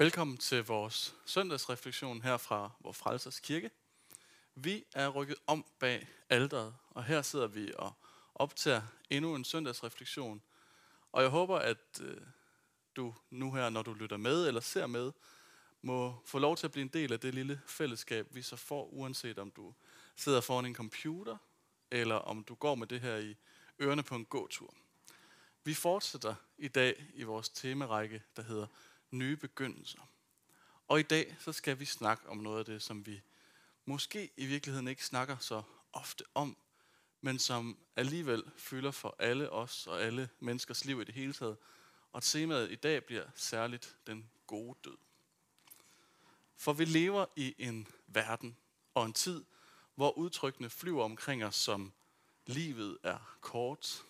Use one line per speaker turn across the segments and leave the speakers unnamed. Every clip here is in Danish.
Velkommen til vores søndagsreflektion her fra vores Frelsers Kirke. Vi er rykket om bag alderet, og her sidder vi og optager endnu en søndagsreflektion. Og jeg håber, at øh, du nu her, når du lytter med eller ser med, må få lov til at blive en del af det lille fællesskab, vi så får, uanset om du sidder foran en computer, eller om du går med det her i ørerne på en gåtur. Vi fortsætter i dag i vores temarække, der hedder Nye Begyndelser. Og i dag så skal vi snakke om noget af det, som vi måske i virkeligheden ikke snakker så ofte om, men som alligevel fylder for alle os og alle menneskers liv i det hele taget. Og temaet i dag bliver særligt den gode død. For vi lever i en verden og en tid, hvor udtrykkene flyver omkring os som livet er kort,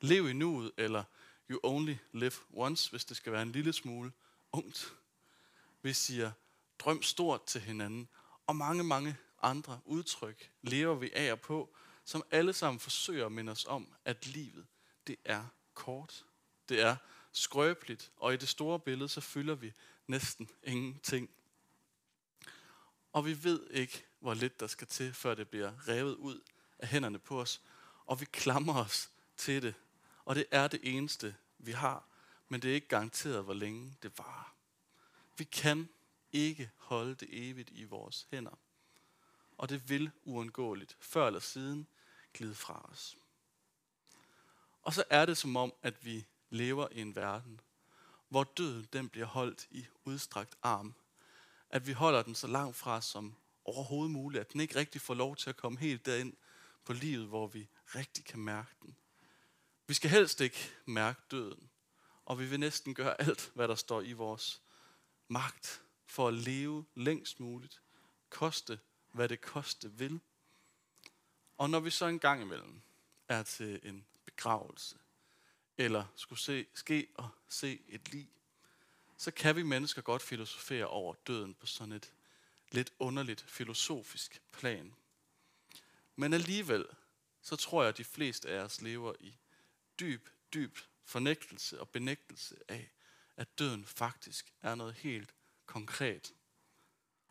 lev i nuet, eller you only live once, hvis det skal være en lille smule ungt. Vi siger, drøm stort til hinanden, og mange, mange andre udtryk lever vi af og på, som alle sammen forsøger at minde os om, at livet, det er kort. Det er skrøbeligt, og i det store billede, så fylder vi næsten ingenting. Og vi ved ikke, hvor lidt der skal til, før det bliver revet ud af hænderne på os, og vi klamrer os til det. Og det er det eneste, vi har, men det er ikke garanteret, hvor længe det varer. Vi kan ikke holde det evigt i vores hænder. Og det vil uundgåeligt, før eller siden, glide fra os. Og så er det som om, at vi lever i en verden, hvor døden den bliver holdt i udstrakt arm. At vi holder den så langt fra som overhovedet muligt, at den ikke rigtig får lov til at komme helt derind på livet, hvor vi rigtig kan mærke den. Vi skal helst ikke mærke døden, og vi vil næsten gøre alt, hvad der står i vores magt for at leve længst muligt, koste hvad det koste vil. Og når vi så en gang imellem er til en begravelse, eller skulle se, ske og se et lig, så kan vi mennesker godt filosofere over døden på sådan et lidt underligt filosofisk plan. Men alligevel, så tror jeg, at de fleste af os lever i dyb, dyb fornægtelse og benægtelse af, at døden faktisk er noget helt konkret.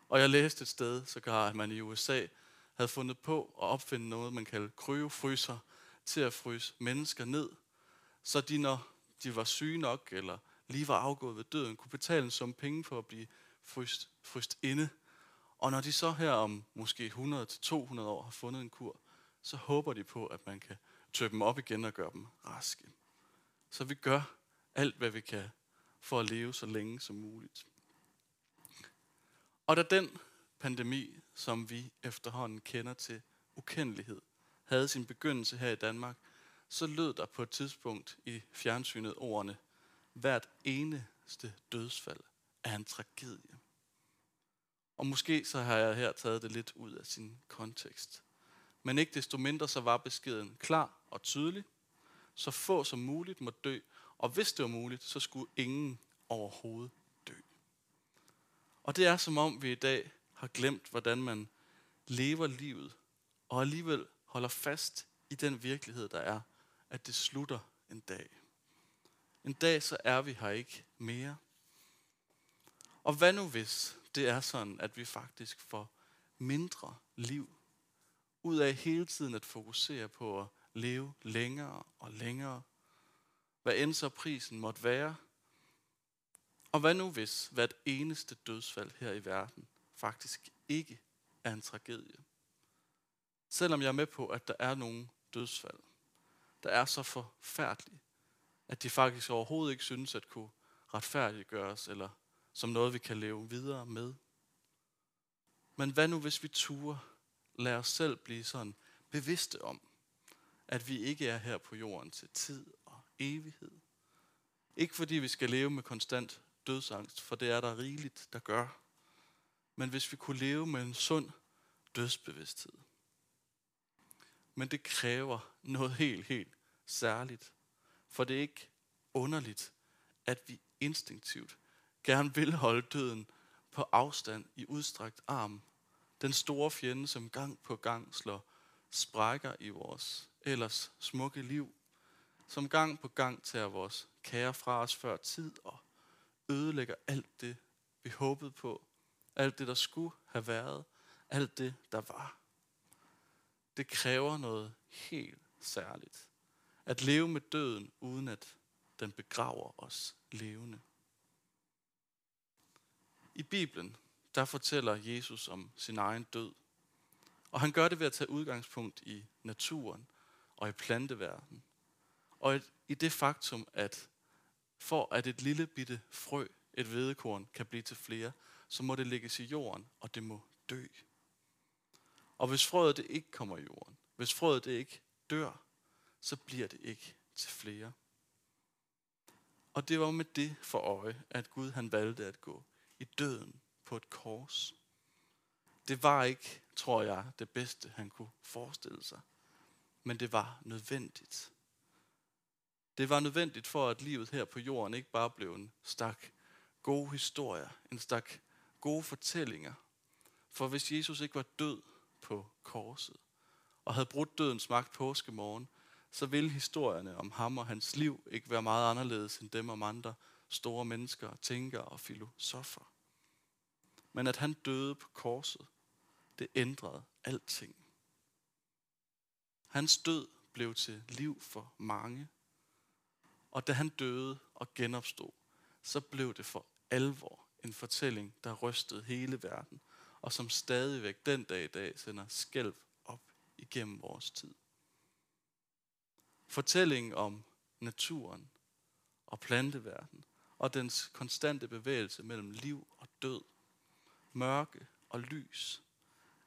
Og jeg læste et sted, så gør, at man i USA havde fundet på at opfinde noget, man kalder kryofryser, til at fryse mennesker ned, så de, når de var syge nok, eller lige var afgået ved døden, kunne betale en sum penge for at blive fryst, fryst inde. Og når de så her om måske 100-200 år har fundet en kur, så håber de på, at man kan tøbe dem op igen og gøre dem raske. Så vi gør alt, hvad vi kan for at leve så længe som muligt. Og da den pandemi, som vi efterhånden kender til ukendelighed, havde sin begyndelse her i Danmark, så lød der på et tidspunkt i fjernsynet ordene, hvert eneste dødsfald er en tragedie. Og måske så har jeg her taget det lidt ud af sin kontekst. Men ikke desto mindre så var beskeden klar og tydelig. Så få som muligt må dø, og hvis det var muligt, så skulle ingen overhovedet dø. Og det er som om vi i dag har glemt, hvordan man lever livet, og alligevel holder fast i den virkelighed, der er, at det slutter en dag. En dag, så er vi her ikke mere. Og hvad nu hvis det er sådan, at vi faktisk får mindre liv, ud af hele tiden at fokusere på at leve længere og længere, hvad end så prisen måtte være. Og hvad nu hvis hvert eneste dødsfald her i verden faktisk ikke er en tragedie? Selvom jeg er med på, at der er nogle dødsfald, der er så forfærdelige, at de faktisk overhovedet ikke synes at kunne retfærdiggøres, eller som noget, vi kan leve videre med. Men hvad nu, hvis vi turer, lader os selv blive sådan bevidste om, at vi ikke er her på jorden til tid og evighed. Ikke fordi vi skal leve med konstant dødsangst, for det er der rigeligt, der gør. Men hvis vi kunne leve med en sund dødsbevidsthed. Men det kræver noget helt, helt særligt. For det er ikke underligt, at vi instinktivt gerne vil holde døden på afstand i udstrakt arm. Den store fjende, som gang på gang slår sprækker i vores ellers smukke liv, som gang på gang tager vores kære fra os før tid og ødelægger alt det, vi håbede på, alt det, der skulle have været, alt det, der var. Det kræver noget helt særligt. At leve med døden, uden at den begraver os levende. I Bibelen, der fortæller Jesus om sin egen død. Og han gør det ved at tage udgangspunkt i naturen og i planteverdenen. Og i det faktum, at for at et lille bitte frø, et hvedekorn, kan blive til flere, så må det lægges i jorden, og det må dø. Og hvis frøet det ikke kommer i jorden, hvis frøet det ikke dør, så bliver det ikke til flere. Og det var med det for øje, at Gud han valgte at gå i døden på et kors. Det var ikke, tror jeg, det bedste, han kunne forestille sig. Men det var nødvendigt. Det var nødvendigt for, at livet her på jorden ikke bare blev en stak gode historier, en stak gode fortællinger. For hvis Jesus ikke var død på korset, og havde brudt dødens magt påskemorgen, så ville historierne om ham og hans liv ikke være meget anderledes end dem om andre store mennesker, tænkere og filosofer. Men at han døde på korset, det ændrede alting. Hans død blev til liv for mange. Og da han døde og genopstod, så blev det for alvor en fortælling, der rystede hele verden, og som stadigvæk den dag i dag sender skælv op igennem vores tid. Fortællingen om naturen og planteverden og dens konstante bevægelse mellem liv og død, mørke og lys,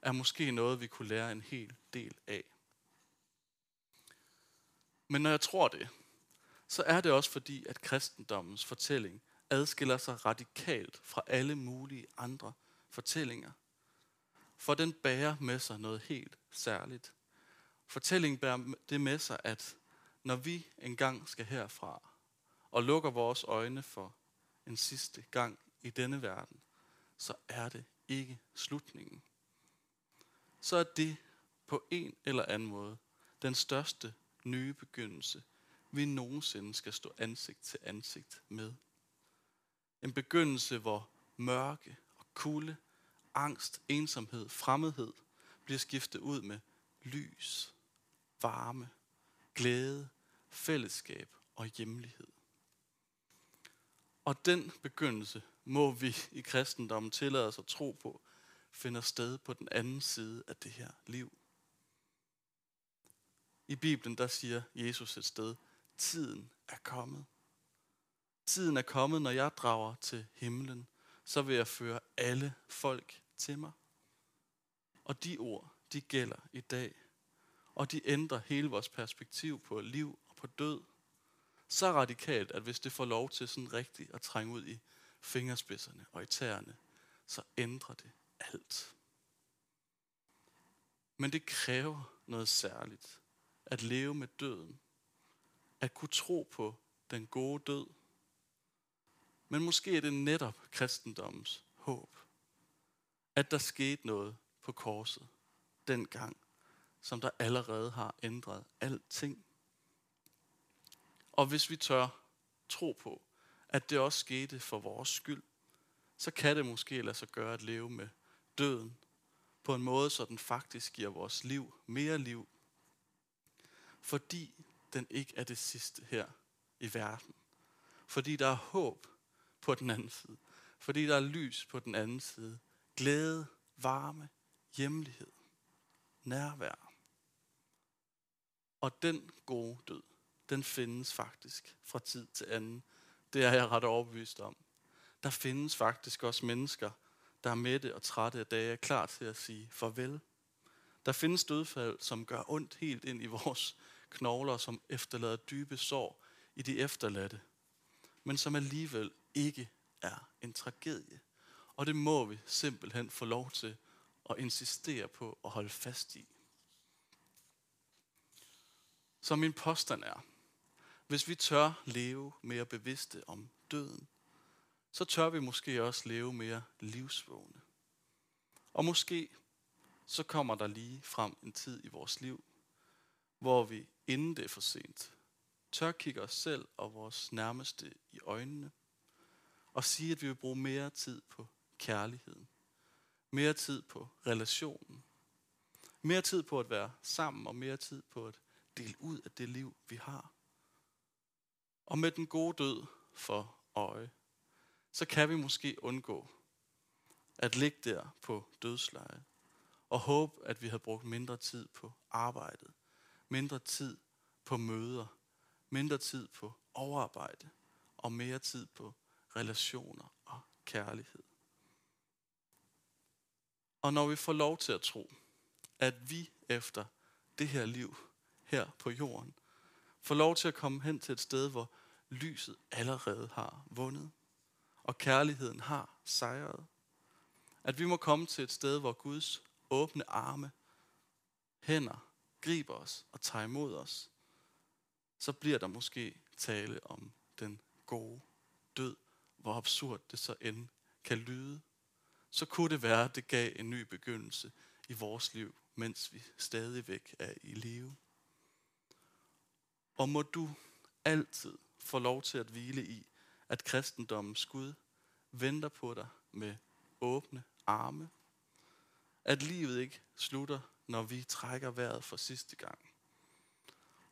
er måske noget, vi kunne lære en hel del af. Men når jeg tror det, så er det også fordi, at kristendommens fortælling adskiller sig radikalt fra alle mulige andre fortællinger. For den bærer med sig noget helt særligt. Fortællingen bærer det med sig, at når vi engang skal herfra og lukker vores øjne for en sidste gang i denne verden, så er det ikke slutningen. Så er det på en eller anden måde den største nye begyndelse, vi nogensinde skal stå ansigt til ansigt med. En begyndelse, hvor mørke og kulde, angst, ensomhed, fremmedhed bliver skiftet ud med lys, varme, glæde, fællesskab og hjemlighed. Og den begyndelse må vi i kristendommen tillade os at tro på, finder sted på den anden side af det her liv. I Bibelen der siger Jesus et sted, tiden er kommet. Tiden er kommet, når jeg drager til himlen, så vil jeg føre alle folk til mig. Og de ord, de gælder i dag. Og de ændrer hele vores perspektiv på liv og på død. Så radikalt, at hvis det får lov til sådan rigtigt at trænge ud i fingerspidserne og i tæerne, så ændrer det alt. Men det kræver noget særligt. At leve med døden. At kunne tro på den gode død. Men måske er det netop kristendommens håb. At der skete noget på korset dengang, som der allerede har ændret alting. Og hvis vi tør tro på, at det også skete for vores skyld, så kan det måske lade sig gøre at leve med døden på en måde, så den faktisk giver vores liv mere liv. Fordi den ikke er det sidste her i verden. Fordi der er håb på den anden side. Fordi der er lys på den anden side. Glæde, varme, hjemlighed, nærvær. Og den gode død, den findes faktisk fra tid til anden. Det er jeg ret overbevist om. Der findes faktisk også mennesker, der er mætte og trætte af dage, er klar til at sige farvel. Der findes dødfald, som gør ondt helt ind i vores knogler, som efterlader dybe sår i de efterladte, men som alligevel ikke er en tragedie. Og det må vi simpelthen få lov til at insistere på at holde fast i. Så min påstand er, hvis vi tør leve mere bevidste om døden, så tør vi måske også leve mere livsvågne. Og måske så kommer der lige frem en tid i vores liv, hvor vi, inden det er for sent, tør kigge os selv og vores nærmeste i øjnene, og sige, at vi vil bruge mere tid på kærligheden. Mere tid på relationen. Mere tid på at være sammen, og mere tid på at dele ud af det liv, vi har. Og med den gode død for øje, så kan vi måske undgå at ligge der på dødsleje og håbe, at vi har brugt mindre tid på arbejdet, mindre tid på møder, mindre tid på overarbejde og mere tid på relationer og kærlighed. Og når vi får lov til at tro, at vi efter det her liv her på jorden, får lov til at komme hen til et sted, hvor lyset allerede har vundet, og kærligheden har sejret. At vi må komme til et sted, hvor Guds åbne arme, hænder, griber os og tager imod os, så bliver der måske tale om den gode død, hvor absurd det så end kan lyde. Så kunne det være, at det gav en ny begyndelse i vores liv, mens vi stadigvæk er i live. Og må du altid få lov til at hvile i, at kristendommens Gud venter på dig med åbne arme. At livet ikke slutter, når vi trækker vejret for sidste gang.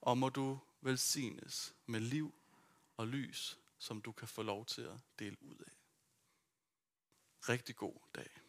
Og må du velsignes med liv og lys, som du kan få lov til at dele ud af. Rigtig god dag.